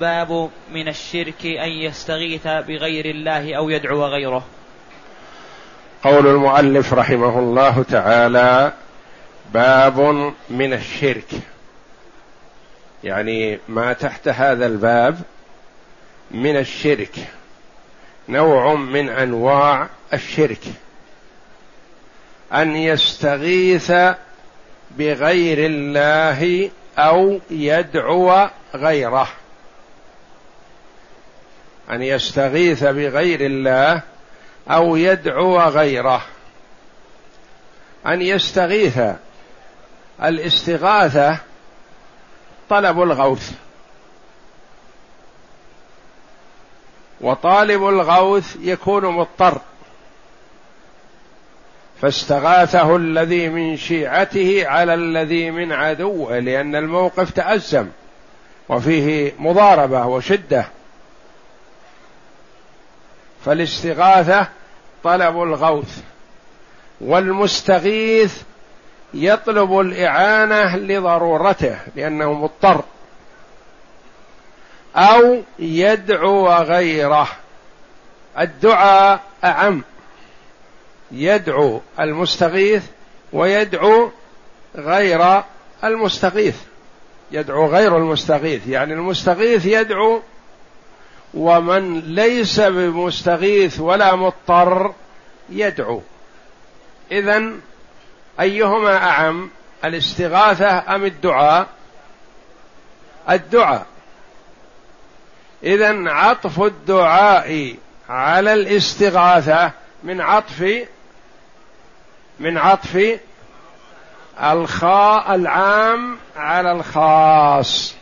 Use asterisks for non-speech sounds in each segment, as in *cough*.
باب من الشرك أن يستغيث بغير الله أو يدعو غيره. قول المؤلف رحمه الله تعالى باب من الشرك. يعني ما تحت هذا الباب من الشرك. نوع من أنواع الشرك. أن يستغيث بغير الله أو يدعو غيره. أن يستغيث بغير الله أو يدعو غيره. أن يستغيث. الاستغاثة طلب الغوث. وطالب الغوث يكون مضطر. فاستغاثه الذي من شيعته على الذي من عدوه لأن الموقف تأزم. وفيه مضاربة وشدة. فالاستغاثة طلب الغوث والمستغيث يطلب الإعانة لضرورته لأنه مضطر أو يدعو غيره. الدعاء أعم يدعو المستغيث ويدعو غير المستغيث يدعو غير المستغيث يعني المستغيث يدعو ومن ليس بمستغيث ولا مضطر يدعو. اذا أيهما أعم؟ الاستغاثة أم الدعاء؟ الدعاء. اذا عطف الدعاء على الاستغاثة من عطف من عطف الخاء العام على الخاص.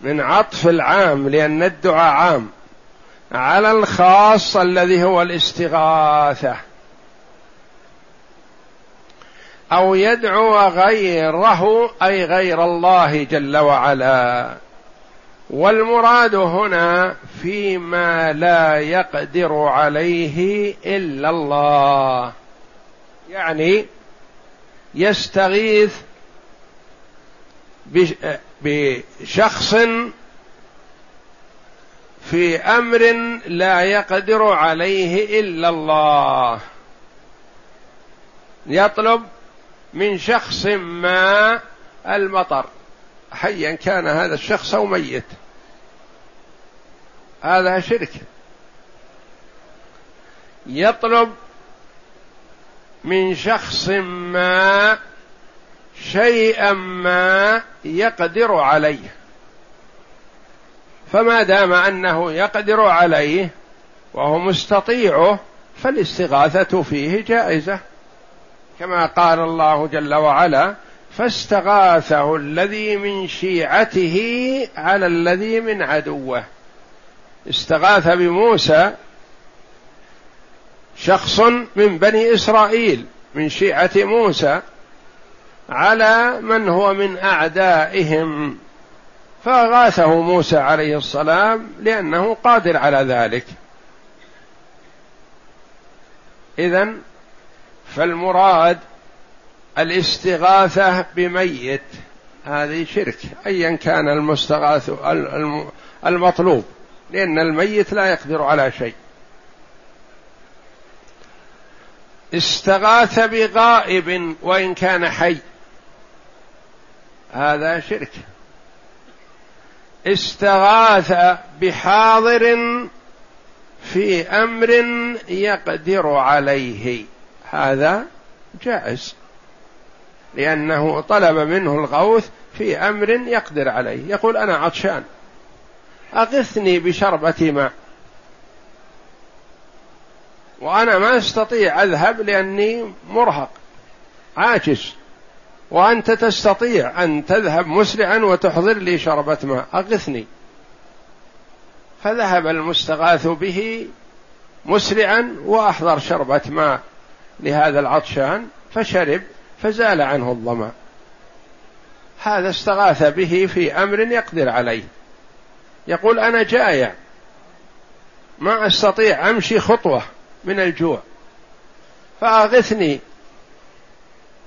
من عطف العام لأن الدعاء عام. على الخاص الذي هو الاستغاثة. أو يدعو غيره أي غير الله جل وعلا. والمراد هنا فيما لا يقدر عليه إلا الله. يعني يستغيث بشخص في أمر لا يقدر عليه إلا الله. يطلب من شخص ما المطر. حيا كان هذا الشخص أو ميت. هذا شرك. يطلب من شخص ما شيئا ما يقدر عليه. فما دام أنه يقدر عليه وهو مستطيعه فالاستغاثة فيه جائزة. كما قال الله جل وعلا فاستغاثه الذي من شيعته على الذي من عدوه. استغاث بموسى شخص من بني إسرائيل من شيعة موسى على من هو من أعدائهم. فاغاثه موسى عليه السلام لأنه قادر على ذلك. اذا فالمراد الاستغاثة بميت. هذه شرك ايا كان المستغاث المطلوب لأن الميت لا يقدر على شيء. استغاث بغائب وإن كان حي. هذا شرك. استغاث بحاضر في أمر يقدر عليه. هذا جائز. لأنه طلب منه الغوث في أمر يقدر عليه. يقول أنا عطشان. أغثني بشربة ماء. وأنا ما أستطيع أذهب لأني مرهق. عاجز. وأنت تستطيع أن تذهب مسرعا وتحضر لي شربة ماء. أغثني. فذهب المستغاث به مسرعا وأحضر شربة ماء لهذا العطشان فشرب فزال عنه الظمأ. هذا استغاث به في أمر يقدر عليه. يقول أنا جائع ما أستطيع أمشي خطوة من الجوع. فأغثني.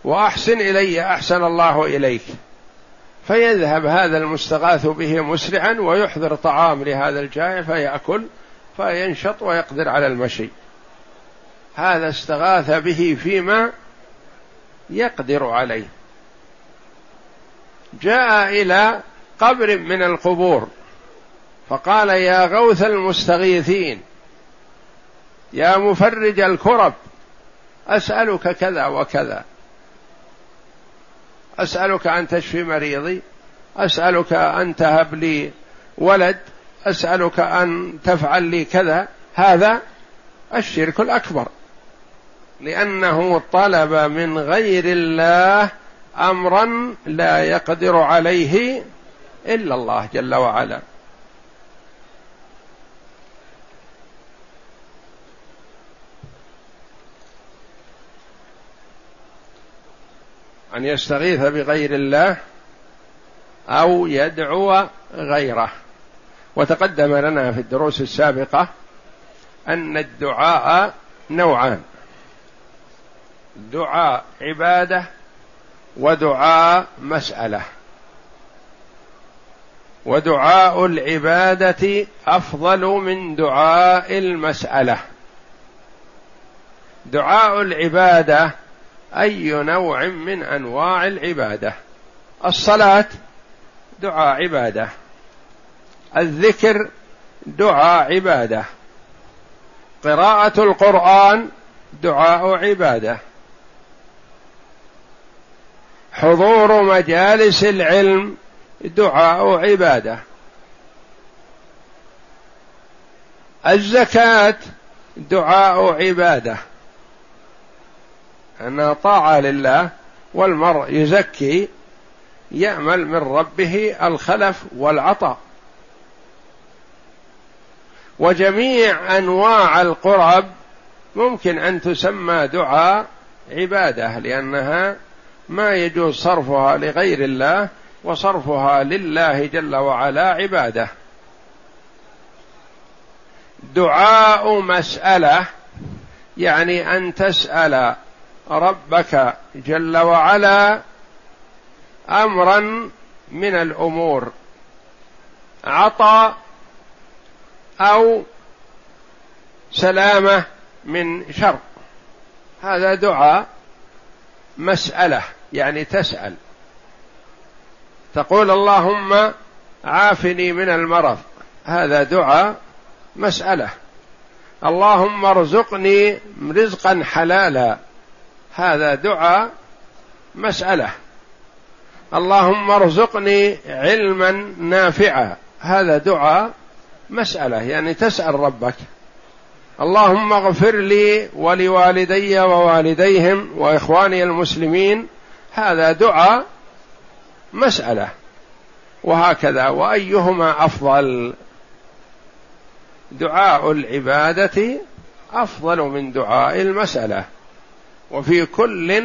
وأحسن إلي أحسن الله إليك. فيذهب هذا المستغاث به مسرعا ويحضر طعام لهذا الجائع فيأكل فينشط ويقدر على المشي. هذا استغاث به فيما يقدر عليه. جاء إلى قبر من القبور فقال يا غوث المستغيثين يا مفرج الكرب أسألك كذا وكذا. أسألك أن تشفي مريضي أسألك أن تهب لي ولد أسألك أن تفعل لي كذا هذا الشرك الأكبر. لأنه طلب من غير الله أمرا لا يقدر عليه إلا الله جل وعلا. أن يستغيث بغير الله أو يدعو غيره. وتقدم لنا في الدروس السابقة أن الدعاء نوعان. دعاء عبادة ودعاء مسألة. ودعاء العبادة أفضل من دعاء المسألة. دعاء العبادة أي نوع من أنواع العبادة؟ الصلاة دعاء عبادة. الذكر دعاء عبادة. قراءة القرآن دعاء عبادة. حضور مجالس العلم دعاء عبادة. الزكاة دعاء عبادة. أنها طاعة لله والمرء يزكي يأمل من ربه الخلف والعطاء. وجميع أنواع القرب ممكن أن تسمى دعاء عبادة لأنها ما يجوز صرفها لغير الله وصرفها لله جل وعلا عبادة. دعاء مسألة يعني أن تسأل ربك جل وعلا أمرا من الأمور. عطى أو سلامة من شر. هذا دعاء مسألة يعني تسأل. تقول اللهم عافني من المرض. هذا دعاء مسألة. اللهم ارزقني رزقا حلالا. هذا دعاء مسألة. اللهم ارزقني علما نافعا. هذا دعاء مسألة يعني تسأل ربك. اللهم اغفر لي ولوالدي ووالديهم وإخواني المسلمين. هذا دعاء مسألة. وهكذا وأيهما أفضل؟ دعاء العبادة أفضل من دعاء المسألة. وفي كل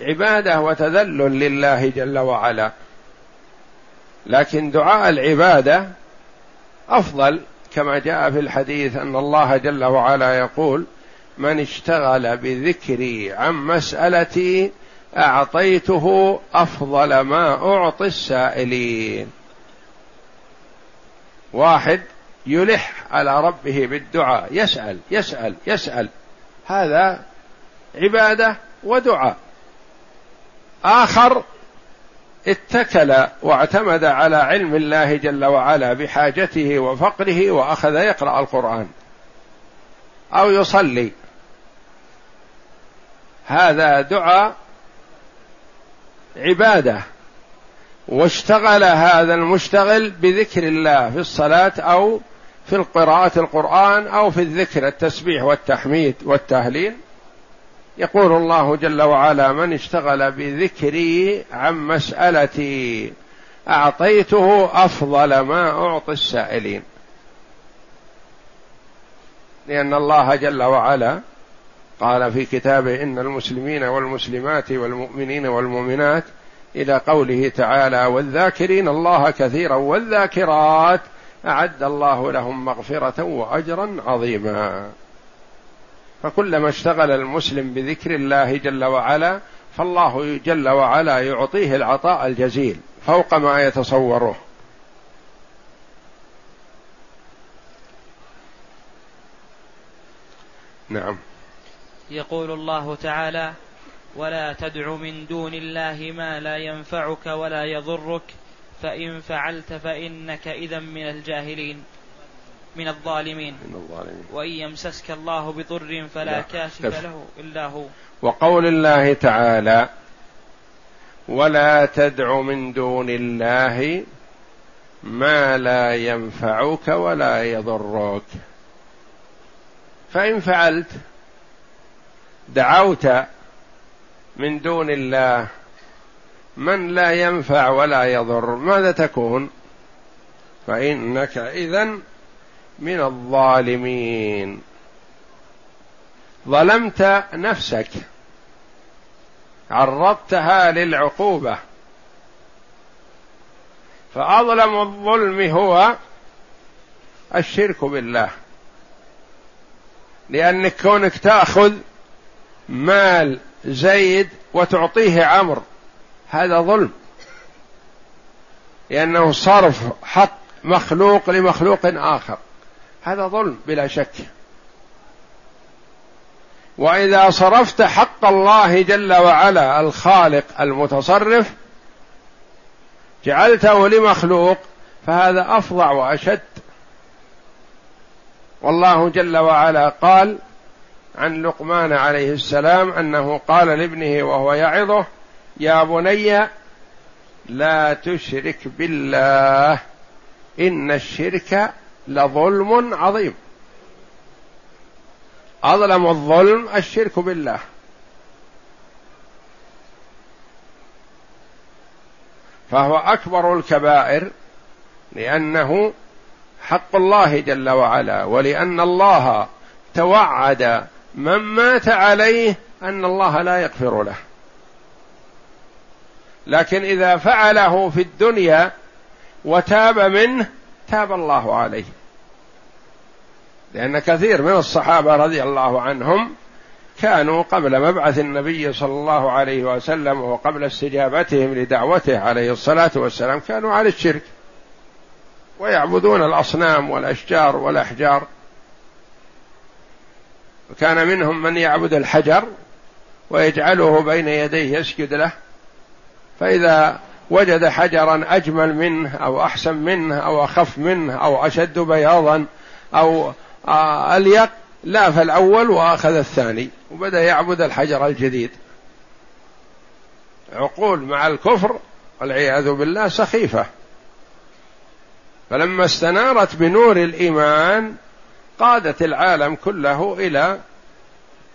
عبادة وتذلل لله جل وعلا. لكن دعاء العبادة أفضل كما جاء في الحديث أن الله جل وعلا يقول من اشتغل بذكري عن مسألتي أعطيته أفضل ما أعطي السائلين. واحد يلح على ربه بالدعاء يسأل يسأل يسأل. هذا عبادة ودعاء. آخر اتكل واعتمد على علم الله جل وعلا بحاجته وفقره وأخذ يقرأ القرآن أو يصلي. هذا دعاء عبادة. واشتغل هذا المشتغل بذكر الله في الصلاة أو في القراءة القرآن أو في الذكر التسبيح والتحميد والتهليل. يقول الله جل وعلا من اشتغل بذكري عن مسألتي أعطيته أفضل ما أعطي السائلين. لأن الله جل وعلا قال في كتابه إن المسلمين والمسلمات والمؤمنين والمؤمنات إلى قوله تعالى والذاكرين الله كثيرا والذاكرات أعد الله لهم مغفرة وأجرا عظيما. فكلما اشتغل المسلم بذكر الله جل وعلا فالله جل وعلا يعطيه العطاء الجزيل فوق ما يتصوره. نعم. يقول الله تعالى ولا تدع من دون الله ما لا ينفعك ولا يضرك فإن فعلت فإنك إذا من الجاهلين. من الظالمين. من الظالمين. وإن يمسسك الله بضر فلا لا. كاشف له إلا هو. وقول الله تعالى ولا تدع من دون الله ما لا ينفعك ولا يضرك. فإن فعلت دعوت من دون الله من لا ينفع ولا يضر ماذا تكون؟ فإنك اذا من الظالمين. ظلمت نفسك. عرضتها للعقوبة. فأظلم الظلم هو الشرك بالله. لانك كونك تأخذ مال زيد وتعطيه عمرو هذا ظلم. لأنه صرف حق مخلوق لمخلوق آخر. هذا ظلم بلا شك. وإذا صرفت حق الله جل وعلا الخالق المتصرف جعلته لمخلوق فهذا أفظع وأشد. والله جل وعلا قال عن لقمان عليه السلام أنه قال لابنه وهو يعظه يا بني لا تشرك بالله إن الشرك لظلم عظيم. أظلم الظلم الشرك بالله. فهو أكبر الكبائر لأنه حق الله جل وعلا ولأن الله توعد من مات عليه أن الله لا يغفر له. لكن إذا فعله في الدنيا وتاب منه تاب الله عليه. لأن كثير من الصحابة رضي الله عنهم كانوا قبل مبعث النبي صلى الله عليه وسلم وقبل استجابتهم لدعوته عليه الصلاة والسلام كانوا على الشرك. ويعبدون الأصنام والأشجار والأحجار. وكان منهم من يعبد الحجر ويجعله بين يديه يسجد له. فإذا وجد حجرا أجمل منه أو أحسن منه أو أخف منه أو أشد بياضا أو أليق لا فالأول وأخذ الثاني وبدأ يعبد الحجر الجديد. عقول مع الكفر والعياذ بالله سخيفة. فلما استنارت بنور الإيمان قادت العالم كله إلى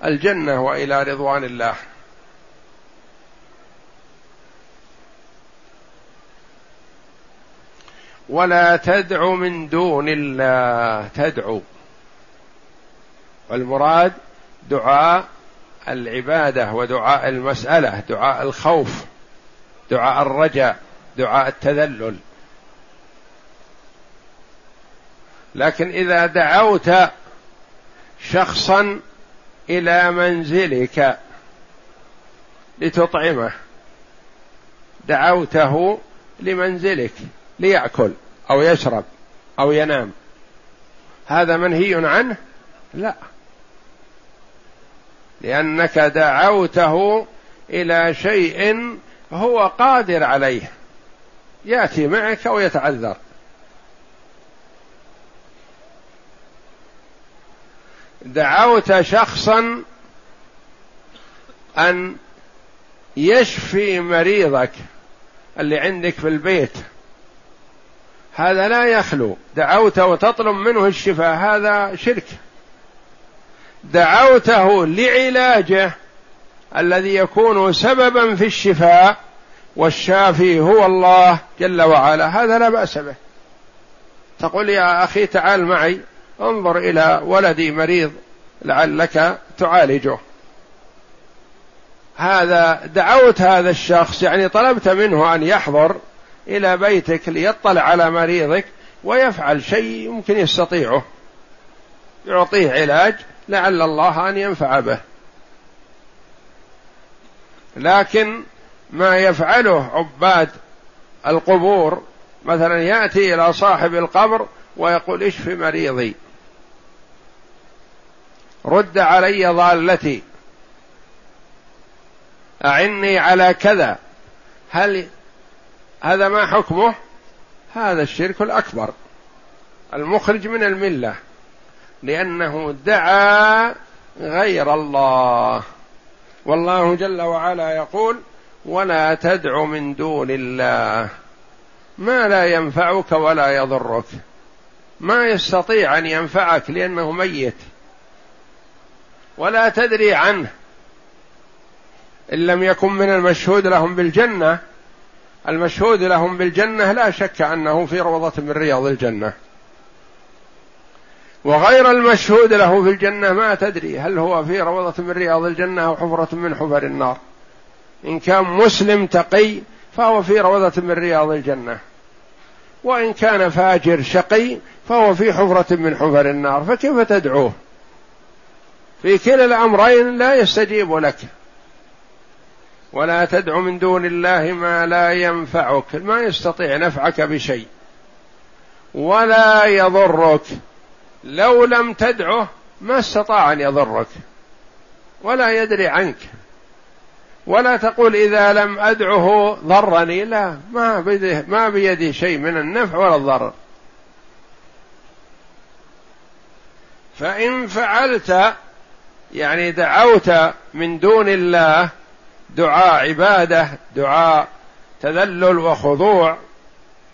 الجنة وإلى رضوان الله. ولا تدع من دون الله تدعو. والمراد دعاء العبادة ودعاء المسألة دعاء الخوف دعاء الرجاء دعاء التذلل. لكن إذا دعوت شخصا إلى منزلك لتطعمه دعوته لمنزلك ليأكل أو يشرب أو ينام هذا منهي عنه؟ لا. لأنك دعوته إلى شيء هو قادر عليه. يأتي معك ويتعذر. دعوت شخصا أن يشفي مريضك اللي عندك في البيت. هذا لا يخلو. دعوت وتطلب منه الشفاء. هذا شرك. دعوته لعلاجه الذي يكون سببا في الشفاء والشافي هو الله جل وعلا. هذا لا بأس به. تقول يا أخي تعال معي انظر إلى ولدي مريض لعلك تعالجه. هذا دعوت هذا الشخص يعني طلبت منه أن يحضر إلى بيتك ليطلع على مريضك ويفعل شيء يمكن يستطيعه. يعطيه علاج لعل الله أن ينفع به. لكن ما يفعله عباد القبور مثلا يأتي إلى صاحب القبر ويقول اشف مريضي؟ رد علي ضالتي. أعني على كذا. هل هذا ما حكمه؟ هذا الشرك الأكبر. المخرج من الملة. لأنه دعا غير الله. والله جل وعلا يقول ولا تدع من دون الله. ما لا ينفعك ولا يضرك. ما يستطيع أن ينفعك لأنه ميت. ولا تدري عنه. إن لم يكن من المشهود لهم بالجنة المشهود لهم بالجنة لا شك أنه في روضة من رياض الجنة. وغير المشهود له في الجنة ما تدري هل هو في روضة من رياض الجنة أو حفرة من حفر النار. إن كان مسلم تقي فهو في روضة من رياض الجنة. وإن كان فاجر شقي فهو في حفرة من حفر النار. فكيف تدعوه؟ في كلا الأمرين لا يستجيب لك. ولا تدع من دون الله ما لا ينفعك. ما يستطيع نفعك بشيء. ولا يضرك. لو لم تدعه ما استطاع أن يضرك ولا يدري عنك. ولا تقول إذا لم أدعه ضرني لا ما بيده ما بيدي شيء من النفع ولا الضرر فإن فعلت يعني دعوت من دون الله دعاء عبادة دعاء تذلل وخضوع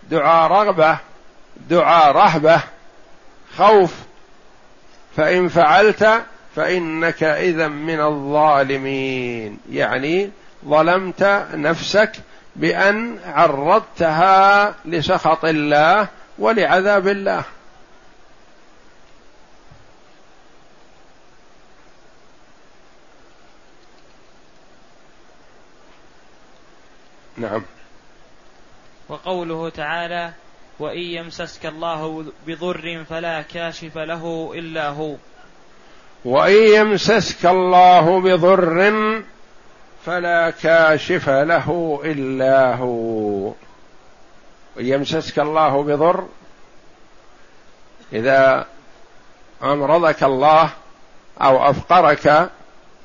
دعاء رغبة دعاء رهبة خوف. فإن فعلت فإنك إذا من الظالمين. يعني ظلمت نفسك بأن عرضتها لسخط الله ولعذاب الله. نعم. وقوله تعالى وإن يمسسك الله بضر فلا كاشف له إلا هو. وإن يمسسك الله بضر فلا كاشف له إلا هو. يمسسك الله بضر إذا أمرضك الله أو أفقرك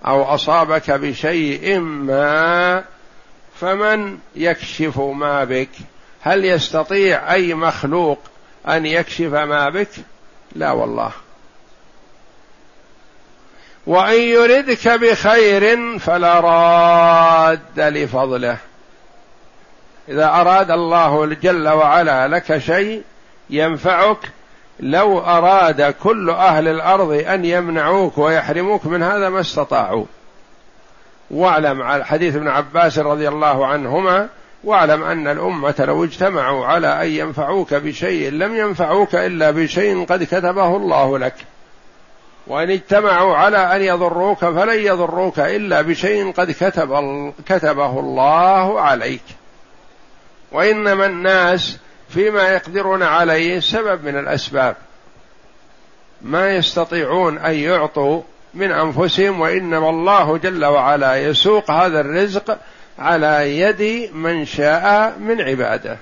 أو أصابك بشيء ما فمن يكشف ما بك؟ هل يستطيع أي مخلوق أن يكشف ما بك؟ لا والله. وإن يردك بخير فلا راد لفضله. إذا أراد الله جل وعلا لك شيء ينفعك لو أراد كل أهل الأرض أن يمنعوك ويحرموك من هذا ما استطاعوا. واعلم على حديث ابن عباس رضي الله عنهما واعلم أن الأمة لو اجتمعوا على أن ينفعوك بشيء لم ينفعوك إلا بشيء قد كتبه الله لك. وإن اجتمعوا على أن يضروك فلن يضروك إلا بشيء قد كتب كتبه الله عليك. وإنما الناس فيما يقدرون عليه سبب من الأسباب. ما يستطيعون أن يعطوا من أنفسهم وإنما الله جل وعلا يسوق هذا الرزق على يد من شاء من عباده.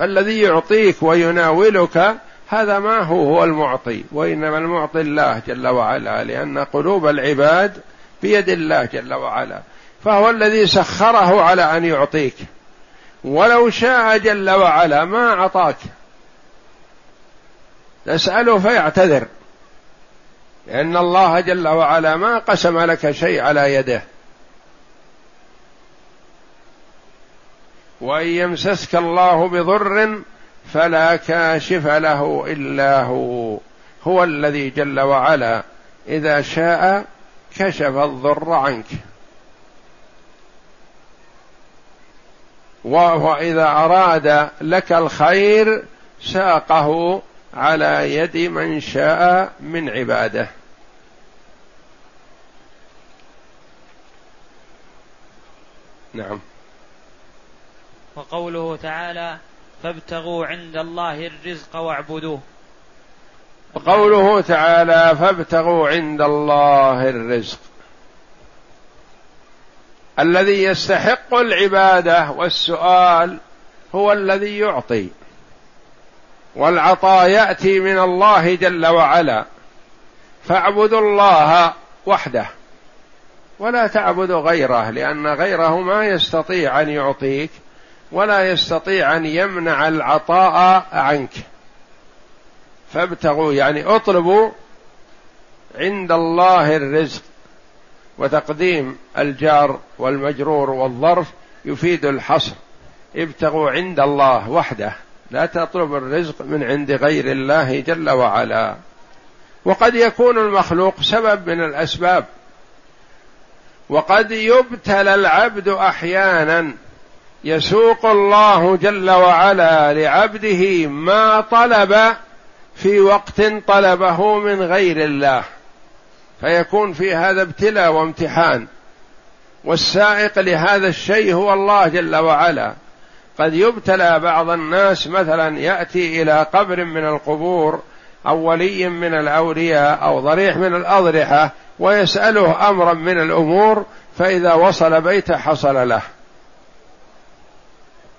الذي يعطيك ويناولك هذا ما هو؟ هو المعطي. وإنما المعطي الله جل وعلا لأن قلوب العباد بيد الله جل وعلا. فهو الذي سخره على أن يعطيك. ولو شاء جل وعلا ما أعطاك. تساله فيعتذر. لأن الله جل وعلا ما قسم لك شيء على يده. وإن يمسسك الله بضر فلا كاشف له إلا هو. هو الذي جل وعلا إذا شاء كشف الضر عنك. وإذا أراد لك الخير ساقه على يد من شاء من عباده. نعم. وقوله تعالى فابتغوا عند الله الرزق واعبدوه. وقوله تعالى فابتغوا عند الله الرزق. الذي يستحق العبادة والسؤال هو الذي يعطي. والعطاء يأتي من الله جل وعلا. فاعبدوا الله وحده. ولا تعبد غيره لأن غيره ما يستطيع أن يعطيك. ولا يستطيع أن يمنع العطاء عنك. فابتغوا يعني اطلبوا عند الله الرزق وتقديم الجار والمجرور والظرف يفيد الحصر. ابتغوا عند الله وحده لا تطلب الرزق من عند غير الله جل وعلا. وقد يكون المخلوق سبب من الأسباب. وقد يبتلى العبد أحيانا يسوق الله جل وعلا لعبده ما طلب في وقت طلبه من غير الله. فيكون في هذا ابتلاء وامتحان. والسائق لهذا الشيء هو الله جل وعلا. قد يبتلى بعض الناس مثلا يأتي إلى قبر من القبور أو ولي من الأولياء أو ضريح من الأضرحة ويسأله أمرا من الأمور فإذا وصل بيته حصل له.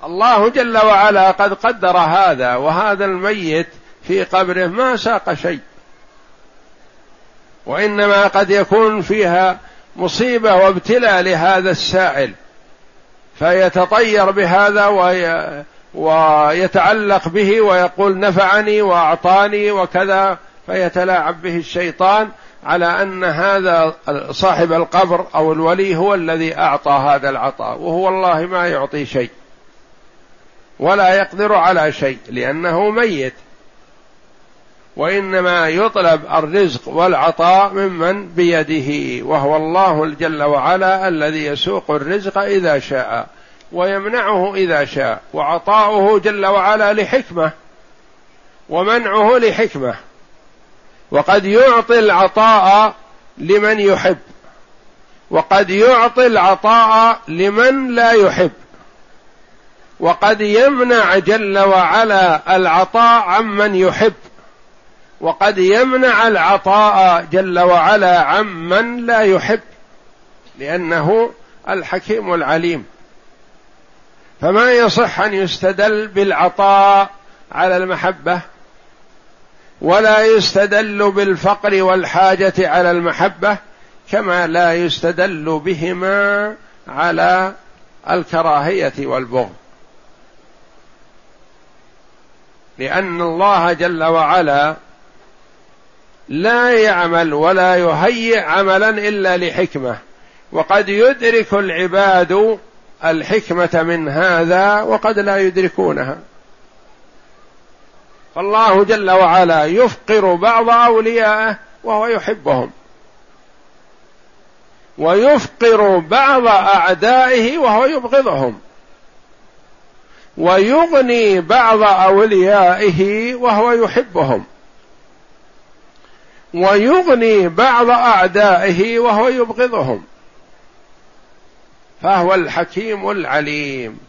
الله جل وعلا قد قدر هذا وهذا الميت في قبره ما ساق شيء. وإنما قد يكون فيها مصيبة وابتلاء لهذا السائل فيتطير بهذا وي ويتعلق به ويقول نفعني وأعطاني وكذا فيتلاعب به الشيطان على أن هذا صاحب القبر أو الولي هو الذي أعطى هذا العطاء وهو الله ما يعطي شيء. ولا يقدر على شيء لأنه ميت. وإنما يطلب الرزق والعطاء ممن بيده وهو الله جل وعلا الذي يسوق الرزق إذا شاء ويمنعه إذا شاء وعطاؤه جل وعلا لحكمة ومنعه لحكمة. وقد يعطي العطاء لمن يحب وقد يعطي العطاء لمن لا يحب. وقد يمنع جل وعلا العطاء عمن يحب. وقد يمنع العطاء جل وعلا عمن لا يحب لأنه الحكيم العليم. فما يصح أن يستدل بالعطاء على المحبة ولا يستدل بالفقر والحاجة على المحبة كما لا يستدل بهما على الكراهية والبغض. لأن الله جل وعلا لا يعمل ولا يهيئ عملا إلا لحكمة. وقد يدرك العباد الحكمة من هذا وقد لا يدركونها. فالله جل وعلا يفقر بعض اوليائه وهو يحبهم. ويفقر بعض أعدائه وهو يبغضهم. ويغني بعض أوليائه وهو يحبهم. ويغني بعض أعدائه وهو يبغضهم. فهو الحكيم العليم.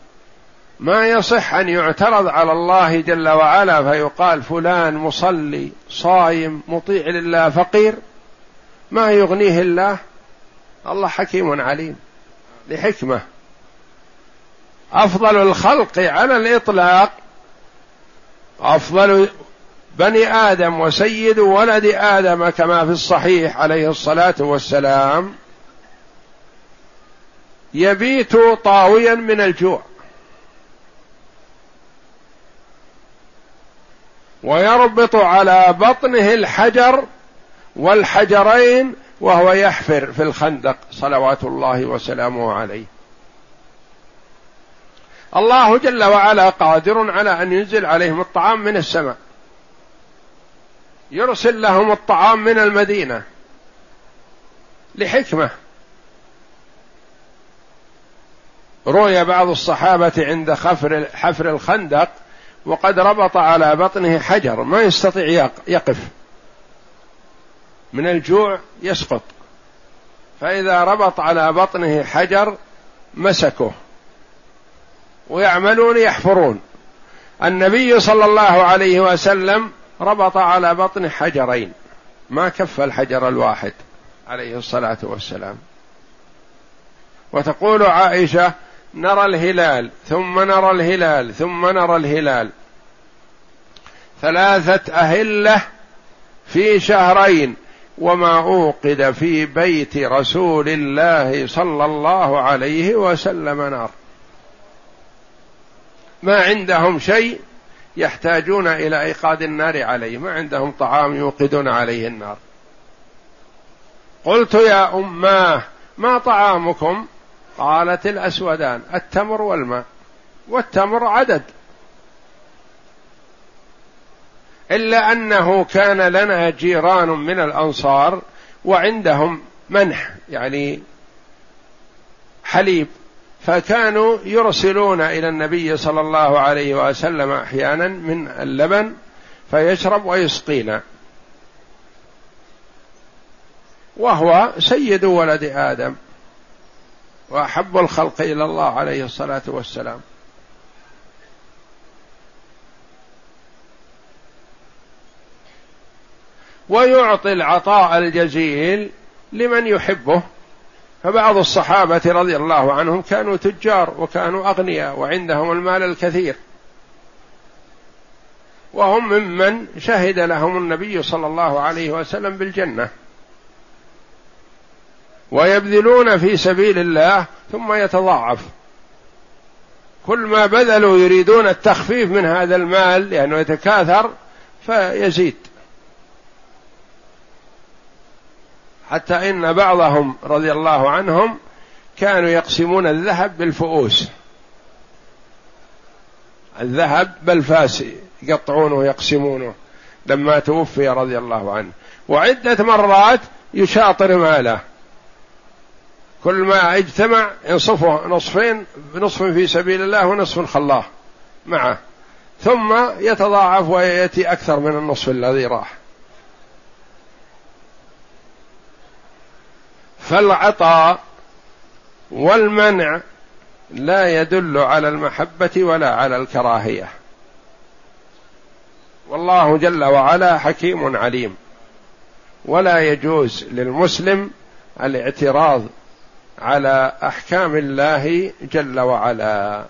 ما يصح أن يعترض على الله جل وعلا فيقال فلان مصلي صايم مطيع لله فقير. ما يغنيه الله؟ الله حكيم عليم. لحكمة. أفضل الخلق على الإطلاق. أفضل بني آدم وسيد ولد آدم كما في الصحيح عليه الصلاة والسلام. يبيت طاويا من الجوع. ويربط على بطنه الحجر والحجرين وهو يحفر في الخندق صلوات الله وسلامه عليه. الله جل وعلا قادر على أن ينزل عليهم الطعام من السماء. يرسل لهم الطعام من المدينة لحكمة. روي بعض الصحابة عند خفر حفر الخندق وقد ربط على بطنه حجر ما يستطيع يقف. من الجوع يسقط. فإذا ربط على بطنه حجر مسكه ويعملون يحفرون. النبي صلى الله عليه وسلم ربط على بطن حجرين. ما كف الحجر الواحد عليه الصلاة والسلام. وتقول عائشة نرى الهلال ثم نرى الهلال ثم نرى الهلال. ثلاثة أهلة في شهرين وما أوقد في بيت رسول الله صلى الله عليه وسلم نار. ما عندهم شيء يحتاجون إلى إيقاد النار عليه ما عندهم طعام يوقدون عليه النار. قلت يا اماه ما طعامكم؟ قالت الأسودان التمر والماء. والتمر عدد. إلا أنه كان لنا جيران من الأنصار وعندهم منح يعني حليب. فكانوا يرسلون إلى النبي صلى الله عليه وسلم أحيانا من اللبن فيشرب ويسقينا وهو سيد ولد آدم وأحب الخلق إلى الله عليه الصلاة والسلام. ويعطي العطاء الجزيل لمن يحبه. فبعض الصحابة رضي الله عنهم كانوا تجار وكانوا أغنياء وعندهم المال الكثير. وهم ممن شهد لهم النبي صلى الله عليه وسلم بالجنة. ويبذلون في سبيل الله ثم يتضاعف. كل ما بذلوا يريدون التخفيف من هذا المال لأنه يتكاثر فيزيد. حتى إن بعضهم رضي الله عنهم كانوا يقسمون الذهب بالفؤوس. الذهب بالفاس يقطعونه ويقسمونه لما توفي رضي الله عنه. وعدة مرات يشاطر ماله. كل ما اجتمع ينصفه نصفين نصف في سبيل الله ونصف خلاه معه. ثم يتضاعف ويأتي أكثر من النصف الذي راح. فالعطاء والمنع لا يدل على المحبة ولا على الكراهية. والله جل وعلا حكيم عليم. ولا يجوز للمسلم الاعتراض على أحكام الله جل وعلا.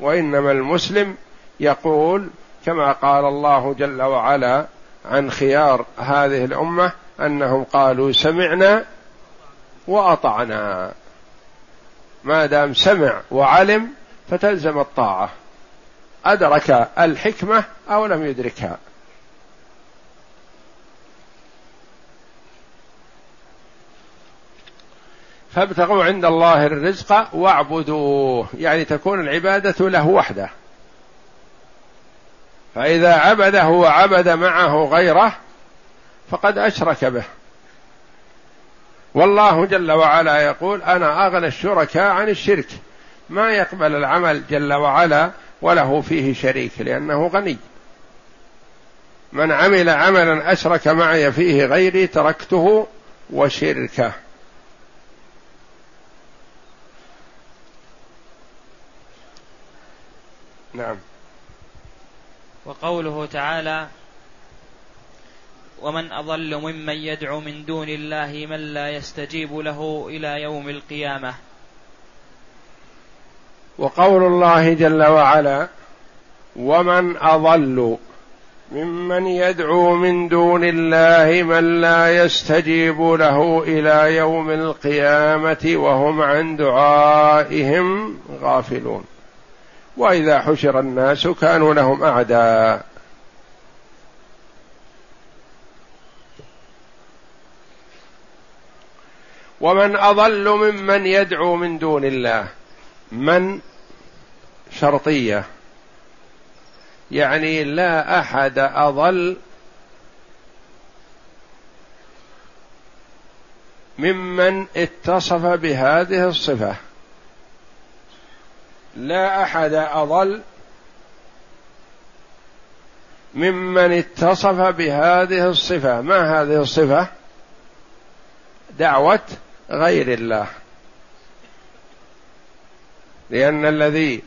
وإنما المسلم يقول كما قال الله جل وعلا عن خيار هذه الأمة أنهم قالوا سمعنا وأطعنا. ما دام سمع وعلم فتلزم الطاعة. أدرك الحكمة أو لم يدركها. فابتغوا عند الله الرزق واعبدوه. يعني تكون العبادة له وحده. فإذا عبده وعبد معه غيره فقد أشرك به. والله جل وعلا يقول أنا أغنى الشركاء عن الشرك. ما يقبل العمل جل وعلا وله فيه شريك لأنه غني. من عمل عملا أشرك معي فيه غيري تركته وشركه. نعم. وقوله تعالى ومن أضل ممن يدعو من دون الله من لا يستجيب له إلى يوم القيامة. وقول الله جل وعلا ومن أضل ممن يدعو من دون الله من لا يستجيب له إلى يوم القيامة وهم عن دعائهم غافلون. وإذا حشر الناس كانوا لهم أعداء. ومن أضل ممن يدعو من دون الله. من شرطية. يعني لا أحد أضل ممن اتصف بهذه الصفة. لا أحد أضل ممن اتصف بهذه الصفة. ما هذه الصفة؟ دعوة غير الله. لأن الذي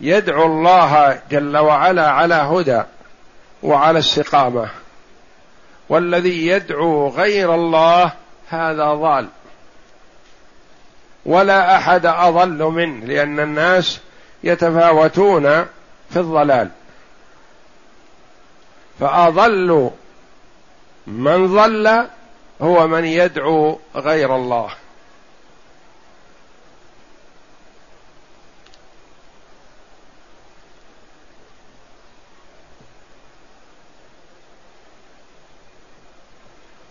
يدعو الله جل وعلا على هدى وعلى استقامة والذي يدعو غير الله هذا ضال. ولا أحد أضل منه لأن الناس يتفاوتون في الضلال. فأضل من ضل هو من يدعو غير الله.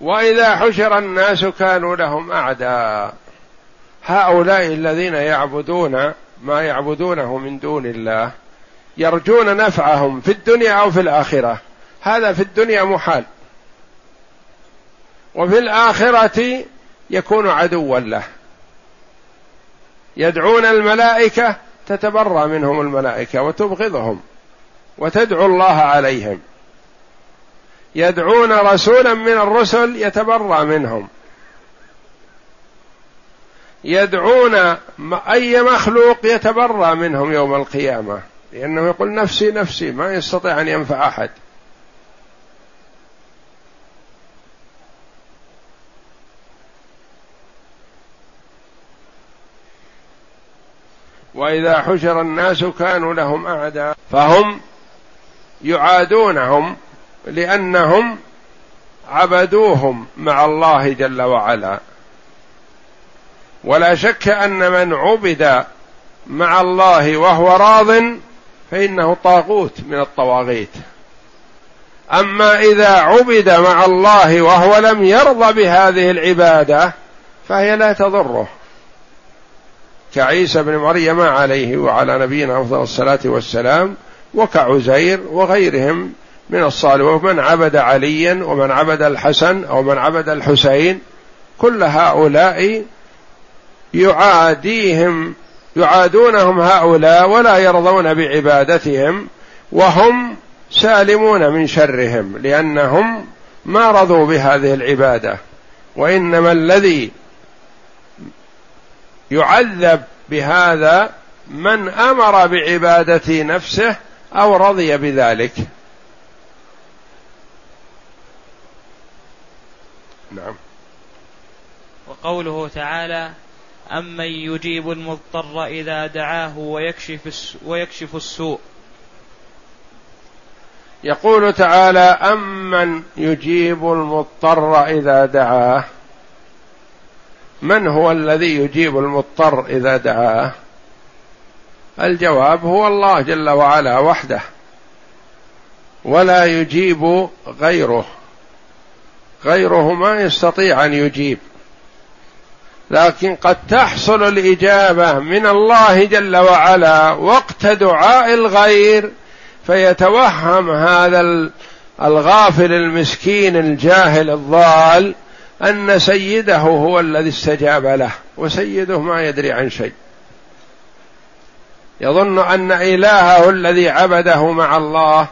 وإذا حشر الناس كانوا لهم أعداء. هؤلاء الذين يعبدون ما يعبدونه من دون الله يرجون نفعهم في الدنيا أو في الآخرة. هذا في الدنيا محال. وفي الآخرة يكون عدوا له. يدعون الملائكة تتبرى منهم الملائكة وتبغضهم وتدعو الله عليهم. يدعون رسولا من الرسل يتبرى منهم. يدعون أي مخلوق يتبرى منهم يوم القيامة. لأنه يقول نفسي نفسي ما يستطيع أن ينفع أحد. وإذا حشر الناس كانوا لهم أعداء فهم يعادونهم لأنهم عبدوهم مع الله جل وعلا. ولا شك أن من عبد مع الله وهو راض فإنه طاغوت من الطواغيت. أما إذا عبد مع الله وهو لم يرضى بهذه العبادة فهي لا تضره. كعيسى بن مريم عليه وعلى نبينا أفضل الصلاة والسلام وكعزير وغيرهم من الصالح ومن عبد عليا ومن عبد الحسن أو من عبد الحسين كل هؤلاء يعاديهم يعادونهم هؤلاء ولا يرضون بعبادتهم وهم سالمون من شرهم لأنهم ما رضوا بهذه العبادة وإنما الذي يعذب بهذا من أمر بعبادة نفسه أو رضي بذلك. نعم. وقوله تعالى أمن يجيب المضطر إذا دعاه ويكشف ويكشف السوء. يقول تعالى أمن يجيب المضطر إذا دعاه. من هو الذي يجيب المضطر إذا دعاه؟ الجواب هو الله جل وعلا وحده ولا يجيب غيره. غيره ما يستطيع أن يجيب. لكن قد تحصل الإجابة من الله جل وعلا وقت دعاء الغير فيتوهم هذا الغافل المسكين الجاهل الضال أن سيده هو الذي استجاب له وسيده ما يدري عن شيء. يظن أن إلهه الذي عبده مع الله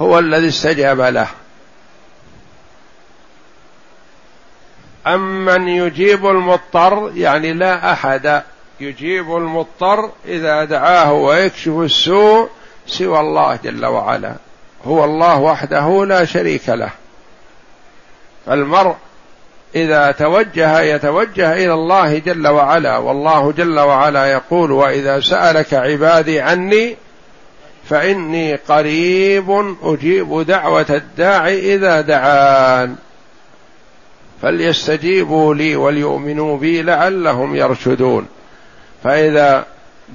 هو الذي استجاب له. أمن يجيب المضطر يعني لا أحد يجيب المضطر إذا دعاه ويكشف السوء سوى الله جل وعلا. هو الله وحده لا شريك له. فالمرء إذا توجه يتوجه إلى الله جل وعلا والله جل وعلا يقول وإذا سألك عبادي عني فإني قريب أجيب دعوة الداعي إذا دعان. فليستجيبوا لي وليؤمنوا بي لعلهم يرشدون. فإذا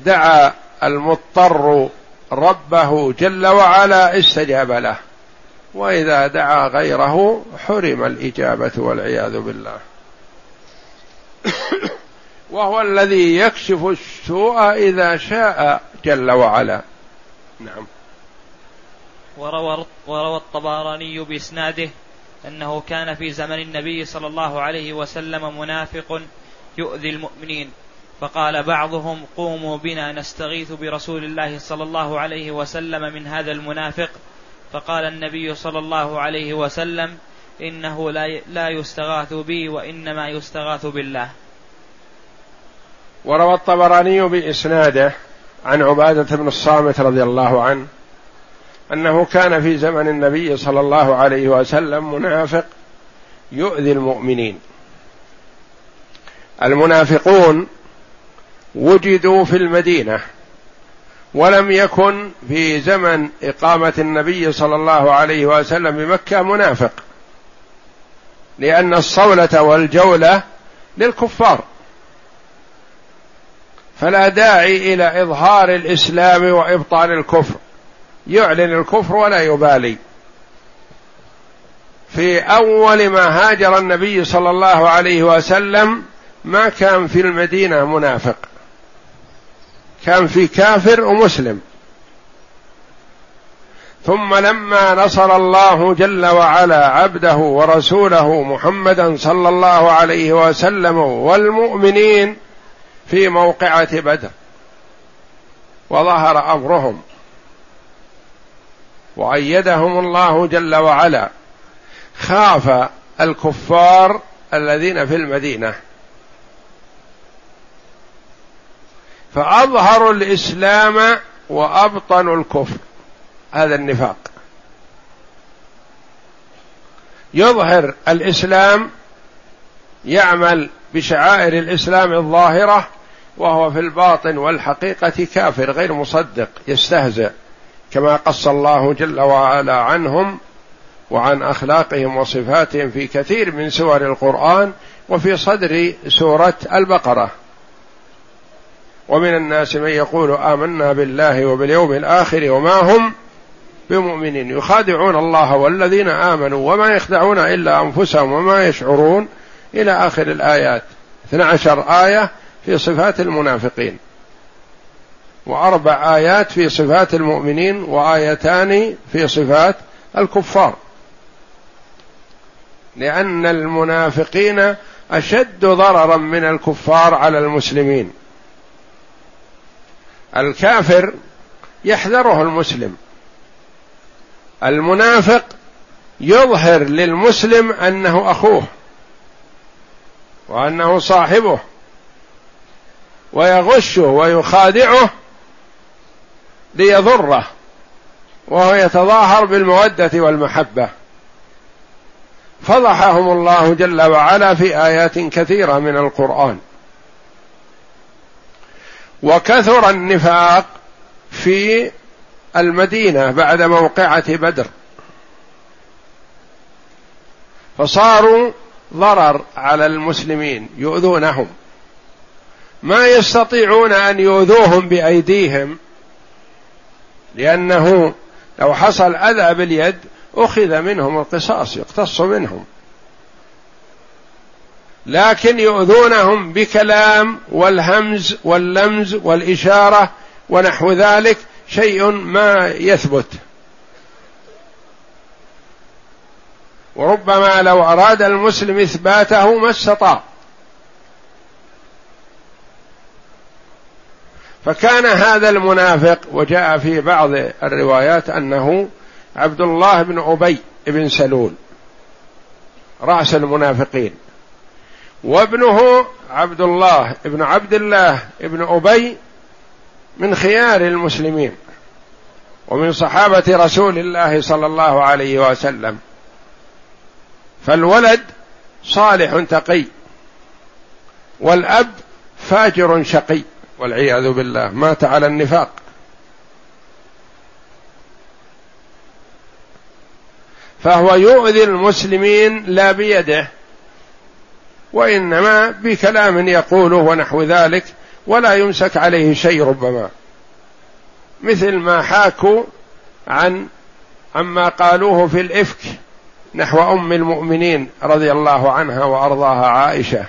دعا المضطر ربه جل وعلا استجاب له. وإذا دعا غيره حرم الإجابة والعياذ بالله. *coughs* وهو الذي يكشف السوء إذا شاء جل وعلا. نعم. وروى وروى الطبراني بإسناده أنه كان في زمن النبي صلى الله عليه وسلم منافق يؤذي المؤمنين. فقال بعضهم قوموا بنا نستغيث برسول الله صلى الله عليه وسلم من هذا المنافق فقال النبي صلى الله عليه وسلم إنه لا يستغاث بي وإنما يستغاث بالله. وروى الطبراني بإسناده عن عبادة بن الصامت رضي الله عنه أنه كان في زمن النبي صلى الله عليه وسلم منافق يؤذي المؤمنين. المنافقون وجدوا في المدينة ولم يكن في زمن إقامة النبي صلى الله عليه وسلم بمكة منافق. لأن الصولة والجولة للكفار. فلا داعي إلى إظهار الإسلام وإبطال الكفر. يعلن الكفر ولا يبالي. في أول ما هاجر النبي صلى الله عليه وسلم ما كان في المدينة منافق. كان في كافر ومسلم. ثم لما نصر الله جل وعلا عبده ورسوله محمدا صلى الله عليه وسلم والمؤمنين في موقعة بدر وظهر أمرهم وأيدهم الله جل وعلا خاف الكفار الذين في المدينة. فاظهروا الإسلام وابطنوا الكفر. هذا النفاق. يظهر الإسلام يعمل بشعائر الإسلام الظاهرة وهو في الباطن والحقيقة كافر غير مصدق يستهزئ كما قص الله جل وعلا عنهم وعن أخلاقهم وصفاتهم في كثير من سور القرآن وفي صدر سورة البقرة. ومن الناس من يقول آمنا بالله وباليوم الآخر وما هم بمؤمنين. يخادعون الله والذين آمنوا وما يخدعون إلا أنفسهم وما يشعرون إلى آخر الآيات. 12 آية في صفات المنافقين. وأربع آيات في صفات المؤمنين وآيتان في صفات الكفار. لأن المنافقين أشد ضررا من الكفار على المسلمين. الكافر يحذره المسلم. المنافق يظهر للمسلم أنه أخوه وأنه صاحبه ويغشه ويخادعه ليضره وهو يتظاهر بالمودة والمحبة. فضحهم الله جل وعلا في آيات كثيرة من القرآن. وكثر النفاق في المدينة بعد موقعة بدر. فصاروا ضرر على المسلمين يؤذونهم. ما يستطيعون أن يؤذوهم بأيديهم لأنه لو حصل أذى باليد أخذ منهم القصاص يقتص منهم. لكن يؤذونهم بكلام والهمز واللمز والإشارة ونحو ذلك شيء ما يثبت. وربما لو أراد المسلم إثباته ما استطاع. فكان هذا المنافق وجاء في بعض الروايات أنه عبد الله بن أبي بن سلول رأس المنافقين. وابنه عبد الله ابن عبد الله ابن أبي من خيار المسلمين ومن صحابة رسول الله صلى الله عليه وسلم. فالولد صالح تقي والأب فاجر شقي والعياذ بالله مات على النفاق. فهو يؤذي المسلمين لا بيده وإنما بكلام يقوله ونحو ذلك ولا يمسك عليه شيء ربما. مثل ما حاكوا عن عما قالوه في الإفك نحو أم المؤمنين رضي الله عنها وأرضاها عائشة.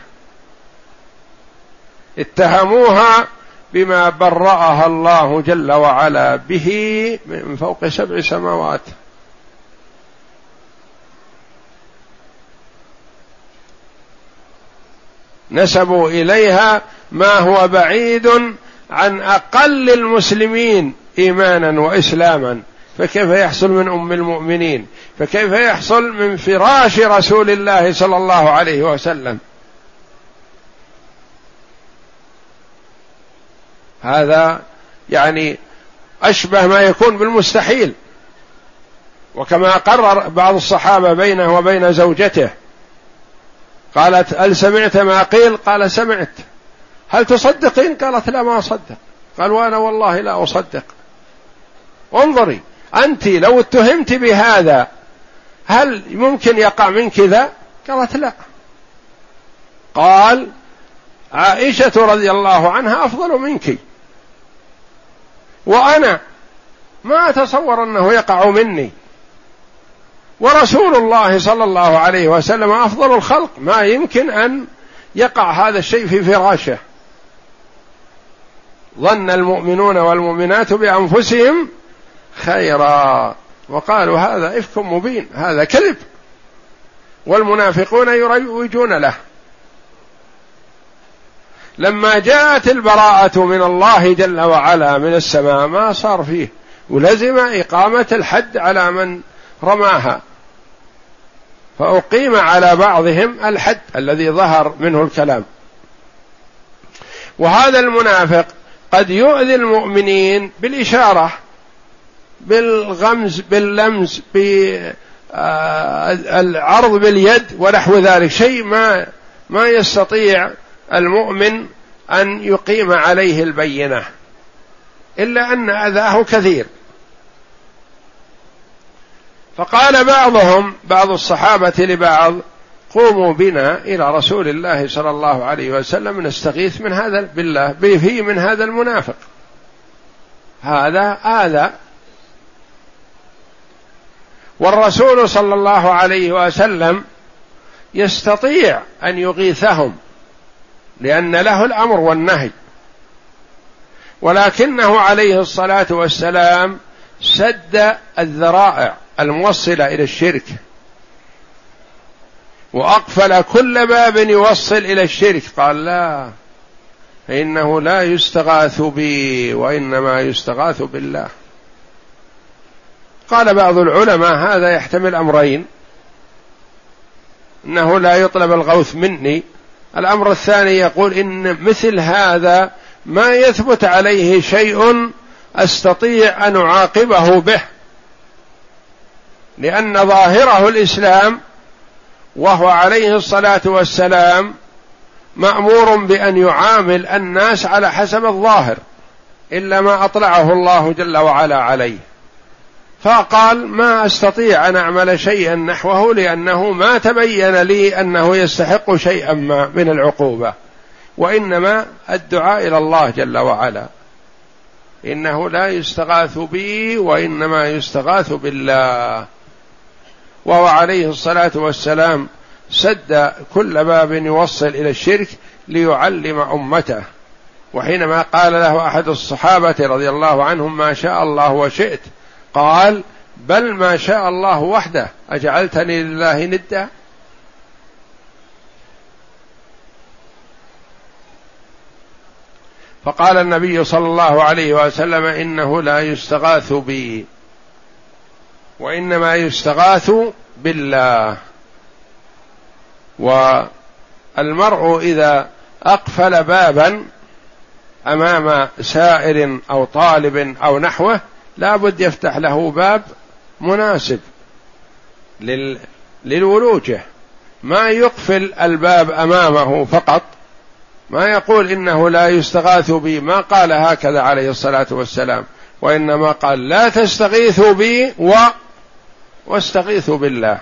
اتهموها بما برأها الله جل وعلا به من فوق سبع سماوات. نسبوا إليها ما هو بعيد عن أقل المسلمين إيمانا وإسلاما. فكيف يحصل من أم المؤمنين؟ فكيف يحصل من فراش رسول الله صلى الله عليه وسلم؟ هذا يعني أشبه ما يكون بالمستحيل. وكما قرر بعض الصحابة بينه وبين زوجته. قالت هل سمعت ما قيل؟ قال سمعت. هل تصدقين؟ قالت لا ما أصدق. قال وأنا والله لا أصدق. انظري أنت لو اتهمت بهذا هل ممكن يقع من كذا قالت لا. قال عائشة رضي الله عنها أفضل منك. وأنا ما أتصور أنه يقع مني. ورسول الله صلى الله عليه وسلم أفضل الخلق. ما يمكن أن يقع هذا الشيء في فراشه. ظن المؤمنون والمؤمنات بأنفسهم خيرا. وقالوا هذا إفك مبين هذا كذب. والمنافقون يروجون له. لما جاءت البراءة من الله جل وعلا من السماء ما صار فيه. ولزم إقامة الحد على من رماها. فأقيم على بعضهم الحد الذي ظهر منه الكلام. وهذا المنافق قد يؤذي المؤمنين بالإشارة بالغمز باللمز بالعرض باليد ونحو ذلك. شيء ما ما يستطيع المؤمن أن يقيم عليه البينة. إلا أن أذاه كثير. فقال بعضهم بعض الصحابة لبعض قوموا بنا إلى رسول الله صلى الله عليه وسلم نستغيث من هذا بالله به من هذا المنافق. هذا آذى. والرسول صلى الله عليه وسلم يستطيع أن يغيثهم لأن له الأمر والنهي. ولكنه عليه الصلاة والسلام سد الذرائع. الموصلة إلى الشرك. وأقفل كل باب يوصل إلى الشرك. قال لا فانه لا يستغاث بي وإنما يستغاث بالله. قال بعض العلماء هذا يحتمل أمرين. إنه لا يطلب الغوث مني. الأمر الثاني يقول إن مثل هذا ما يثبت عليه شيء أستطيع أن أعاقبه به. لأن ظاهره الإسلام وهو عليه الصلاة والسلام مأمور بأن يعامل الناس على حسب الظاهر إلا ما أطلعه الله جل وعلا عليه. فقال ما أستطيع أن أعمل شيئا نحوه لأنه ما تبين لي أنه يستحق شيئا ما من العقوبة وإنما الدعاء إلى الله جل وعلا. إنه لا يستغاث بي وإنما يستغاث بالله. وهو عليه الصلاة والسلام سد كل باب يوصل إلى الشرك ليعلم أمته. وحينما قال له أحد الصحابة رضي الله عنهم ما شاء الله وشئت قال بل ما شاء الله وحده أجعلتني لله ندا؟ فقال النبي صلى الله عليه وسلم إنه لا يستغاث بي. وإنما يستغاث بالله. والمرء إذا أقفل بابا أمام سائر أو طالب أو نحوه لا بد يفتح له باب مناسب لل... للولوجة. ما يقفل الباب أمامه فقط ما يقول إنه لا يستغاث بي ما قال هكذا عليه الصلاة والسلام. وإنما قال لا تستغيثوا بي و واستغيثوا بالله.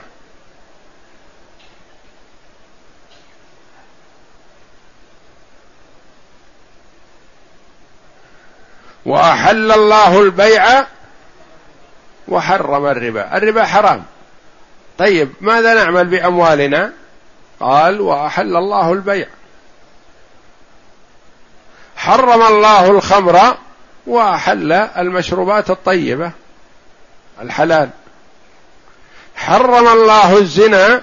وأحل الله البيع وحرم الربا. الربا حرام. طيب ماذا نعمل بأموالنا؟ قال وأحل الله البيع. حرم الله الخمر وأحل المشروبات الطيبة الحلال. حرم الله الزنا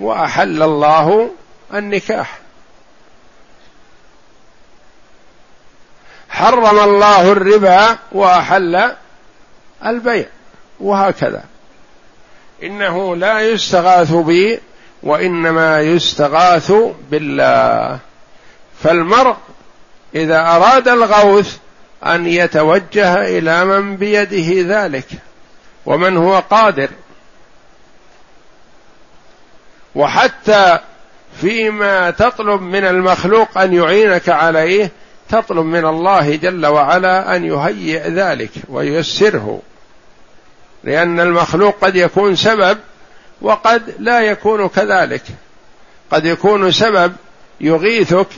وأحل الله النكاح. حرم الله الربا وأحل البيع وهكذا. إنه لا يستغاث بي وإنما يستغاث بالله. فالمرء إذا أراد الغوث أن يتوجه إلى من بيده ذلك ومن هو قادر وحتى فيما تطلب من المخلوق أن يعينك عليه تطلب من الله جل وعلا أن يهيئ ذلك وييسره. لأن المخلوق قد يكون سبب وقد لا يكون كذلك. قد يكون سبب يغيثك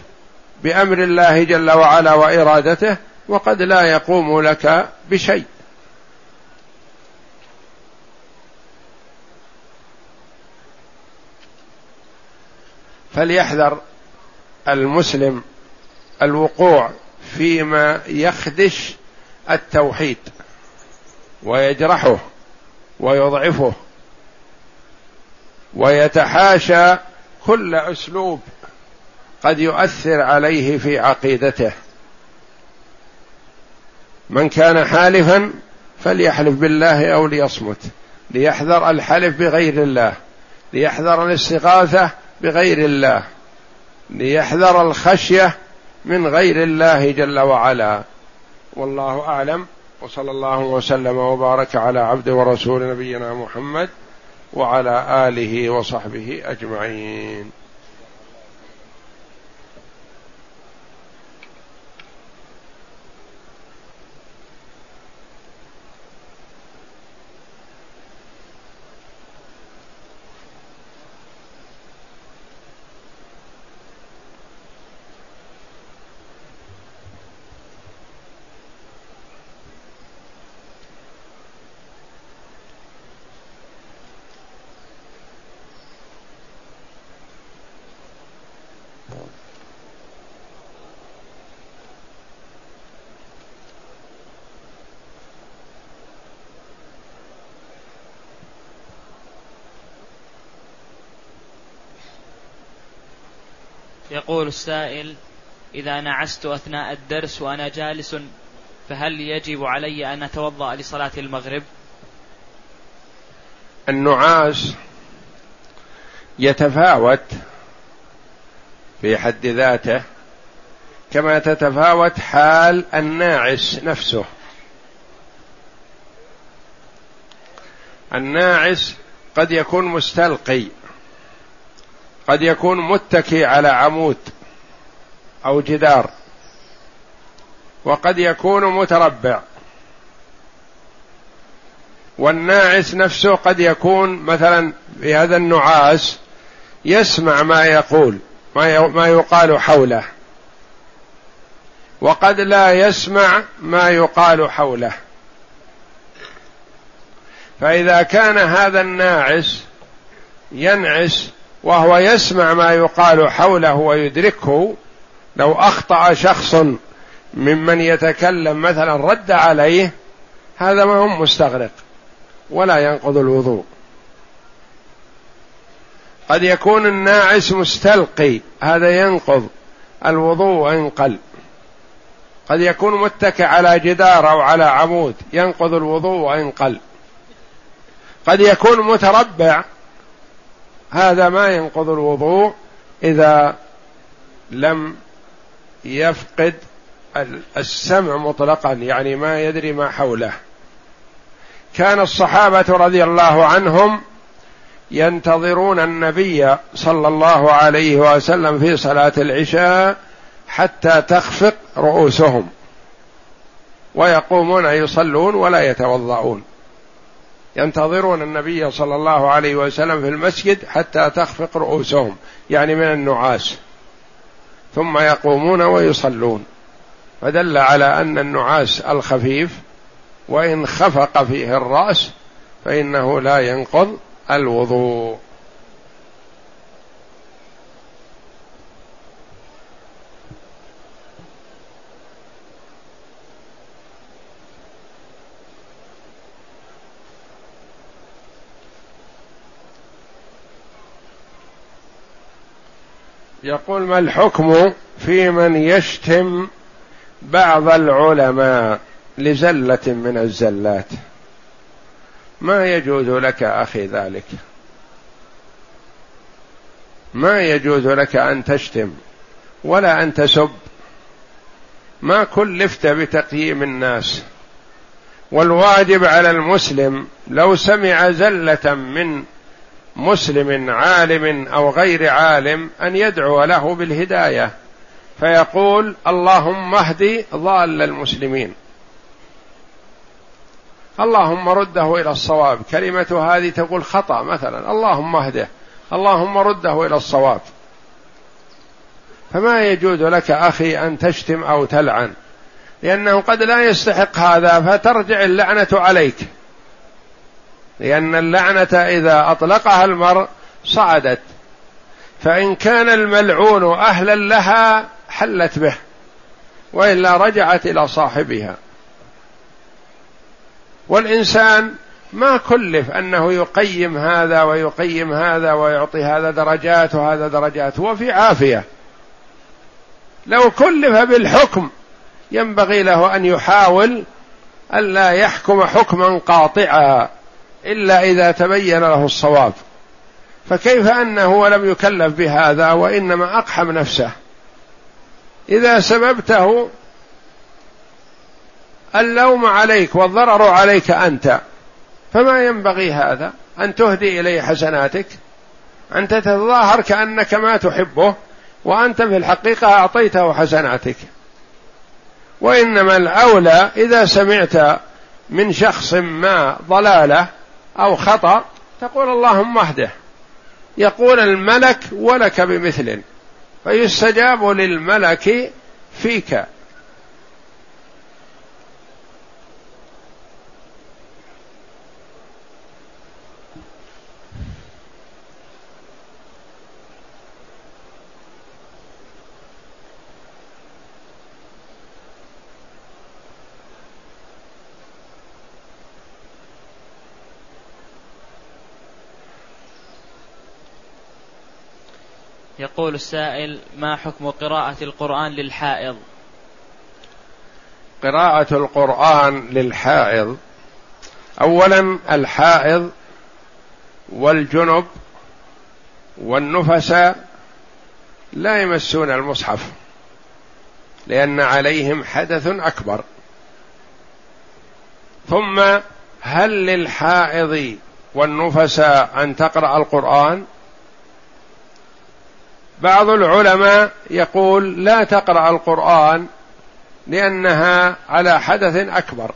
بأمر الله جل وعلا وإرادته وقد لا يقوم لك بشيء. فليحذر المسلم الوقوع فيما يخدش التوحيد ويجرحه ويضعفه ويتحاشى كل أسلوب قد يؤثر عليه في عقيدته. من كان حالفا فليحلف بالله أو ليصمت ليحذر الحلف بغير الله ليحذر الاستغاثة بغير الله ليحذر الخشية من غير الله جل وعلا. والله أعلم. وصلى الله وسلم وبارك على عبد ورسول نبينا محمد وعلى آله وصحبه أجمعين. يقول السائل إذا نعست أثناء الدرس وأنا جالس فهل يجب علي أن أتوضأ لصلاة المغرب؟ النعاس يتفاوت في حد ذاته كما تتفاوت حال الناعس نفسه. الناعس قد يكون مستلقي. قد يكون متكي على عمود أو جدار وقد يكون متربع. والناعس نفسه قد يكون مثلا في هذا النعاس يسمع ما يقول ما يقال حوله. وقد لا يسمع ما يقال حوله. فإذا كان هذا الناعس ينعس وهو يسمع ما يقال حوله ويدركه لو أخطأ شخص ممن يتكلم مثلا رد عليه هذا ما هو مستغرق ولا ينقض الوضوء. قد يكون الناعس مستلقي هذا ينقض الوضوء وان قل قد يكون متكئ على جدار أو على عمود ينقض الوضوء وان قل قد يكون متربع هذا ما ينقض الوضوء إذا لم يفقد السمع مطلقا يعني ما يدري ما حوله. كان الصحابة رضي الله عنهم ينتظرون النبي صلى الله عليه وسلم في صلاة العشاء حتى تخفق رؤوسهم ويقومون يصلون ولا يتوضؤون. ينتظرون النبي صلى الله عليه وسلم في المسجد حتى تخفق رؤوسهم يعني من النعاس. ثم يقومون ويصلون. فدل على أن النعاس الخفيف وإن خفق فيه الرأس فإنه لا ينقض الوضوء. يقول ما الحكم في من يشتم بعض العلماء لزلة من الزلات؟ ما يجوز لك أخي ذلك؟ ما يجوز لك أن تشتم ولا أن تسب؟ ما كلفت بتقييم الناس؟ والواجب على المسلم لو سمع زلة من مسلم عالم أو غير عالم أن يدعو له بالهداية. فيقول اللهم اهد ضال المسلمين. اللهم رده إلى الصواب. كلمة هذه تقول خطأ مثلا. اللهم اهده. اللهم رده إلى الصواب. فما يجوز لك أخي أن تشتم أو تلعن. لأنه قد لا يستحق هذا فترجع اللعنة عليك. لأن اللعنة إذا أطلقها المرء صعدت. فإن كان الملعون أهلا لها حلت به وإلا رجعت إلى صاحبها. والإنسان ما كلف أنه يقيم هذا ويقيم هذا ويعطي هذا درجات وهذا درجات هو في عافية. لو كلف بالحكم ينبغي له أن يحاول ألا يحكم حكما قاطعا. إلا إذا تبين له الصواب. فكيف انه ولم يكلف بهذا وإنما أقحم نفسه؟ إذا سببته اللوم عليك والضرر عليك أنت فما ينبغي هذا؟ أن تهدي إليه حسناتك انت تتظاهر كأنك ما تحبه وأنت في الحقيقة أعطيته حسناتك. وإنما الأولى إذا سمعت من شخص ما ضلاله أو خطأ تقول اللهم اهده. يقول الملك ولك بمثل فيستجاب للملك فيك. يقول السائل ما حكم قراءة القرآن للحائض؟ قراءة القرآن للحائض أولا الحائض والجنب والنفساء لا يمسون المصحف لأن عليهم حدث أكبر. ثم هل للحائض والنفساء أن تقرأ القرآن؟ بعض العلماء يقول لا تقرأ القرآن لأنها على حدث أكبر.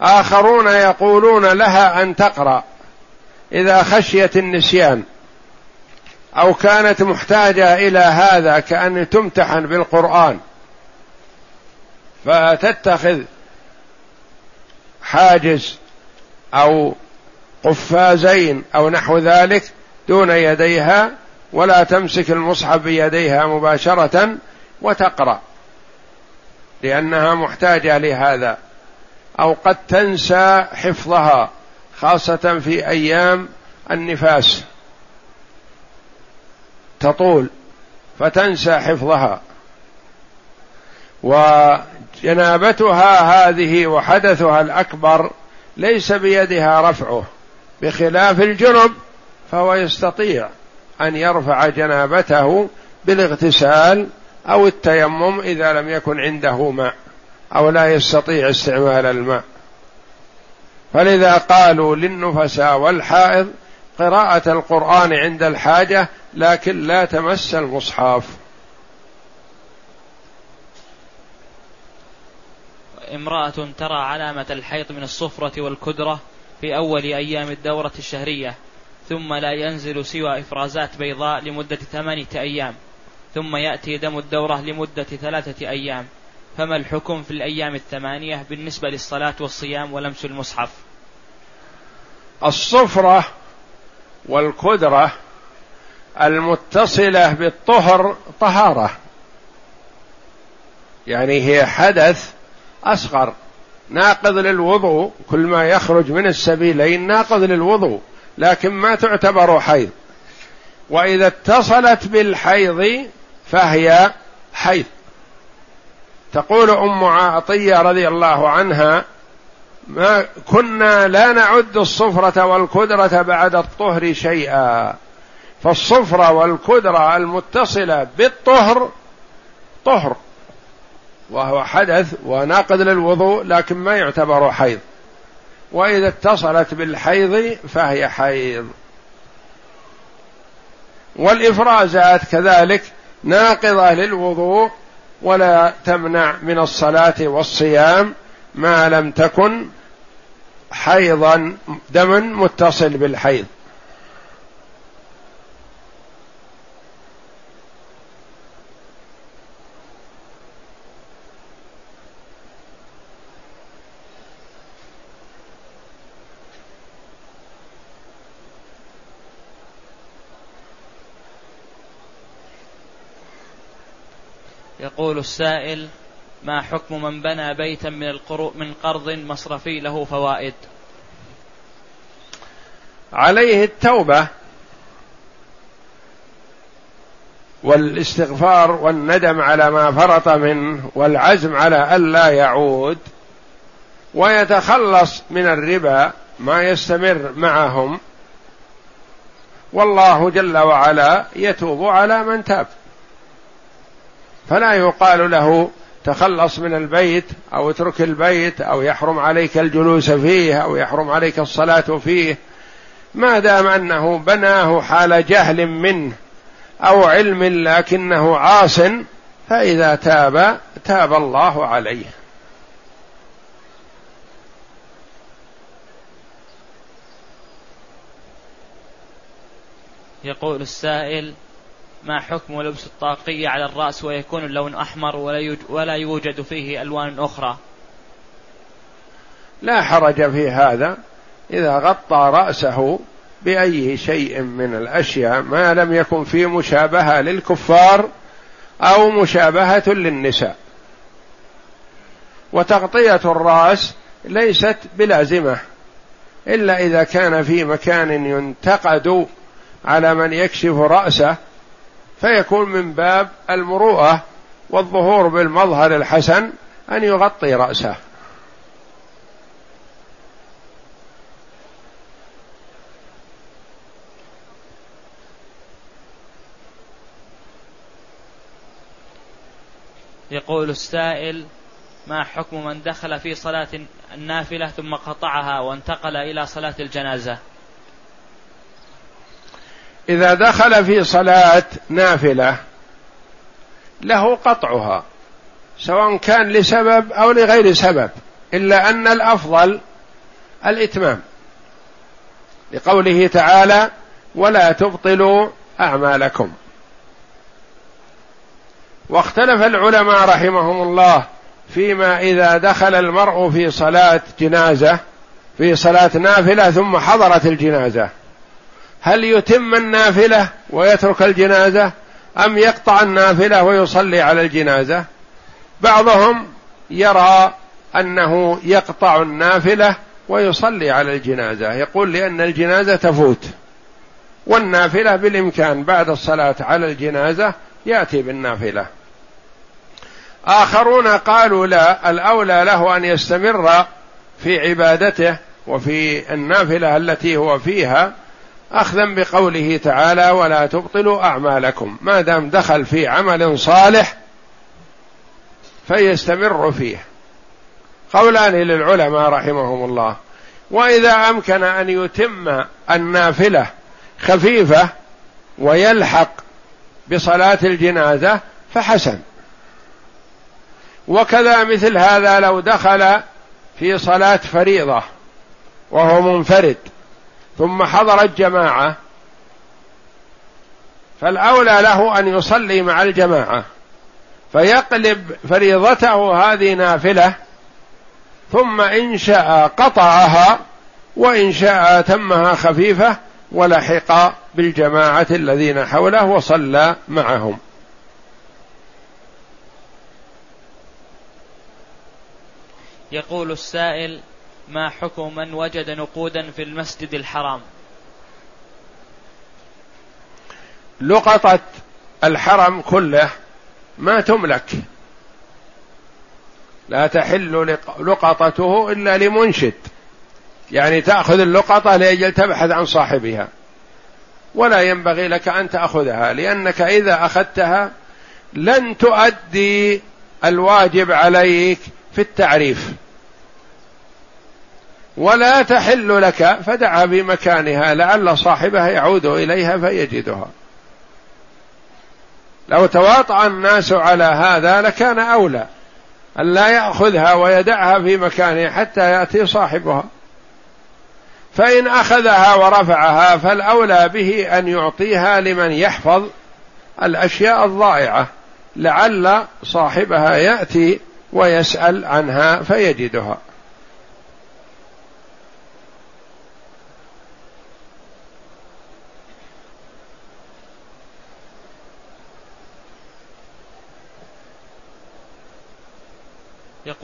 آخرون يقولون لها أن تقرأ إذا خشيت النسيان أو كانت محتاجة إلى هذا كأن تمتحن بالقرآن. فتتخذ حاجز أو قفازين أو نحو ذلك دون يديها ولا تمسك المصحف بيديها مباشرة وتقرأ لأنها محتاجة لهذا. أو قد تنسى حفظها خاصة في أيام النفاس. تطول فتنسى حفظها. وجنابتها هذه وحدثها الأكبر ليس بيدها رفعه بخلاف الجنب فهو يستطيع أن يرفع جنابته بالاغتسال أو التيمم إذا لم يكن عنده ماء أو لا يستطيع استعمال الماء فلذا قالوا للنفساء والحائض قراءة القرآن عند الحاجة لكن لا تمس المصحف. امرأة ترى علامة الحيض من الصفرة والكدرة في أول أيام الدورة الشهرية ثم لا ينزل سوى إفرازات بيضاء لمدة ثمانية أيام ثم يأتي دم الدورة لمدة ثلاثة أيام. فما الحكم في الأيام الثمانية بالنسبة للصلاة والصيام ولمس المصحف؟ الصفرة والكدرة المتصلة بالطهر طهارة. يعني هي حدث أصغر ناقض للوضوء كل ما يخرج من السبيلين ناقض للوضوء. لكن ما تعتبر حيض. وإذا اتصلت بالحيض فهي حيض. تقول أم عطيه رضي الله عنها ما كنا لا نعد الصفرة والكدرة بعد الطهر شيئا. فالصفرة والكدرة المتصلة بالطهر طهر. وهو حدث وناقض للوضوء لكن ما يعتبر حيض. وإذا اتصلت بالحيض فهي حيض. والافرازات كذلك ناقضة للوضوء ولا تمنع من الصلاة والصيام ما لم تكن حيضا دم متصل بالحيض. يقول السائل ما حكم من بنى بيتا من من قرض مصرفي له فوائد؟ عليه التوبة والاستغفار والندم على ما فرط منه والعزم على الا يعود ويتخلص من الربا ما يستمر معهم والله جل وعلا يتوب على من تاب. فلا يقال له تخلص من البيت أو اترك البيت أو يحرم عليك الجلوس فيه أو يحرم عليك الصلاة فيه ما دام أنه بناه حال جهل منه أو علم لكنه عاص فإذا تاب تاب الله عليه. يقول السائل ما حكم لبس الطاقية على الرأس ويكون اللون أحمر ولا يوجد فيه ألوان أخرى؟ لا حرج في هذا. إذا غطى رأسه بأي شيء من الأشياء ما لم يكن في مشابهة للكفار أو مشابهة للنساء. وتغطية الرأس ليست بلازمة إلا إذا كان في مكان ينتقد على من يكشف رأسه فيكون من باب المروءة والظهور بالمظهر الحسن أن يغطي رأسه. يقول السائل ما حكم من دخل في صلاة النافلة ثم قطعها وانتقل إلى صلاة الجنازة؟ إذا دخل في صلاة نافلة له قطعها سواء كان لسبب أو لغير سبب إلا أن الأفضل الإتمام. لقوله تعالى ولا تبطلوا أعمالكم. واختلف العلماء رحمهم الله فيما إذا دخل المرء في صلاة جنازة في صلاة نافلة ثم حضرت الجنازة. هل يتم النافلة ويترك الجنازة أم يقطع النافلة ويصلي على الجنازة؟ بعضهم يرى أنه يقطع النافلة ويصلي على الجنازة يقول لأن الجنازة تفوت والنافلة بالإمكان بعد الصلاة على الجنازة يأتي بالنافلة. آخرون قالوا لا الأولى له أن يستمر في عبادته وفي النافلة التي هو فيها أخذا بقوله تعالى ولا تبطلوا أعمالكم. ما دام دخل في عمل صالح فيستمر فيه. قولان للعلماء رحمهم الله وإذا أمكن أن يتم النافلة خفيفة ويلحق بصلاة الجنازة فحسن. وكذا مثل هذا لو دخل في صلاة فريضة وهو منفرد. ثم حضرت جماعة فالأولى له أن يصلي مع الجماعة فيقلب فريضته هذه نافلة ثم إن شاء قطعها وإن شاء تمها خفيفة ولحق بالجماعة الذين حوله وصلى معهم. يقول السائل ما حكم من وجد نقودا في المسجد الحرام؟ لقطة الحرم كله ما تملك. لا تحل لقطته إلا لمنشد. يعني تأخذ اللقطة لأجل تبحث عن صاحبها. ولا ينبغي لك أن تأخذها لأنك إذا أخذتها لن تؤدي الواجب عليك في التعريف. ولا تحل لك فدعها بمكانها لعل صاحبها يعود إليها فيجدها. لو تواطأ الناس على هذا لكان أولى أن لا يأخذها ويدعها في مكانها حتى يأتي صاحبها. فإن أخذها ورفعها فالأولى به أن يعطيها لمن يحفظ الأشياء الضائعة لعل صاحبها يأتي ويسأل عنها فيجدها.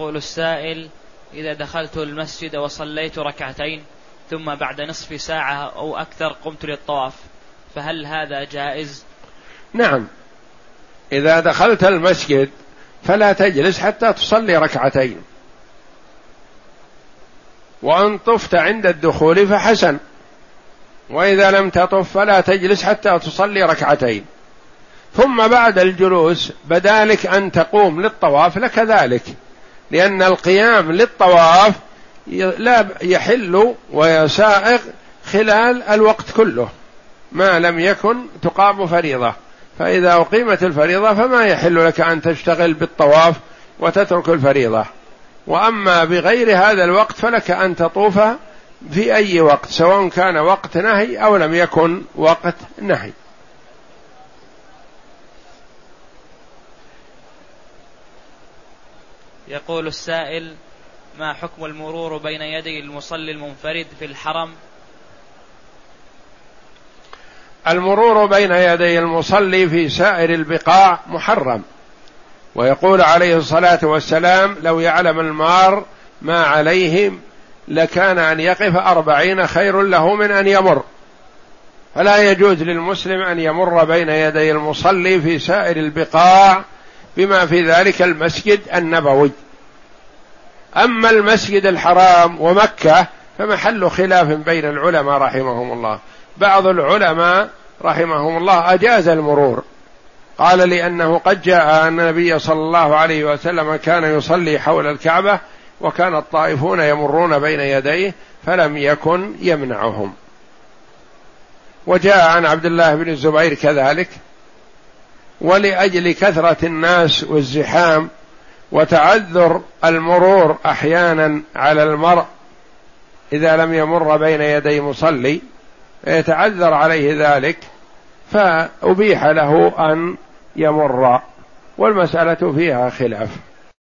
يقول السائل إذا دخلت المسجد وصليت ركعتين ثم بعد نصف ساعة أو أكثر قمت للطواف فهل هذا جائز؟ نعم. إذا دخلت المسجد فلا تجلس حتى تصلي ركعتين. وأن طفت عند الدخول فحسن. وإذا لم تطف فلا تجلس حتى تصلي ركعتين. ثم بعد الجلوس بدالك أن تقوم للطواف لك ذلك لأن القيام للطواف لا يحل ويسائغ خلال الوقت كله ما لم يكن تقام فريضة. فإذا أقيمت الفريضة فما يحل لك أن تشتغل بالطواف وتترك الفريضة. وأما بغير هذا الوقت فلك أن تطوف في أي وقت سواء كان وقت نهي أو لم يكن وقت نهي. يقول السائل ما حكم المرور بين يدي المصلي المنفرد في الحرم؟ المرور بين يدي المصلي في سائر البقاع محرم. ويقول عليه الصلاة والسلام لو يعلم المار ما عليه لكان أن يقف أربعين خير له من أن يمر. فلا يجوز للمسلم أن يمر بين يدي المصلي في سائر البقاع بما في ذلك المسجد النبوي. أما المسجد الحرام ومكة فمحل خلاف بين العلماء رحمهم الله. بعض العلماء رحمهم الله أجاز المرور. قال لأنه قد جاء أن النبي صلى الله عليه وسلم كان يصلي حول الكعبة وكان الطائفون يمرون بين يديه فلم يكن يمنعهم. وجاء عن عبد الله بن الزبير كذلك. ولأجل كثرة الناس والزحام وتعذر المرور أحيانا على المرء إذا لم يمر بين يدي مصلي فيتعذر عليه ذلك فأبيح له أن يمر والمسألة فيها خلاف.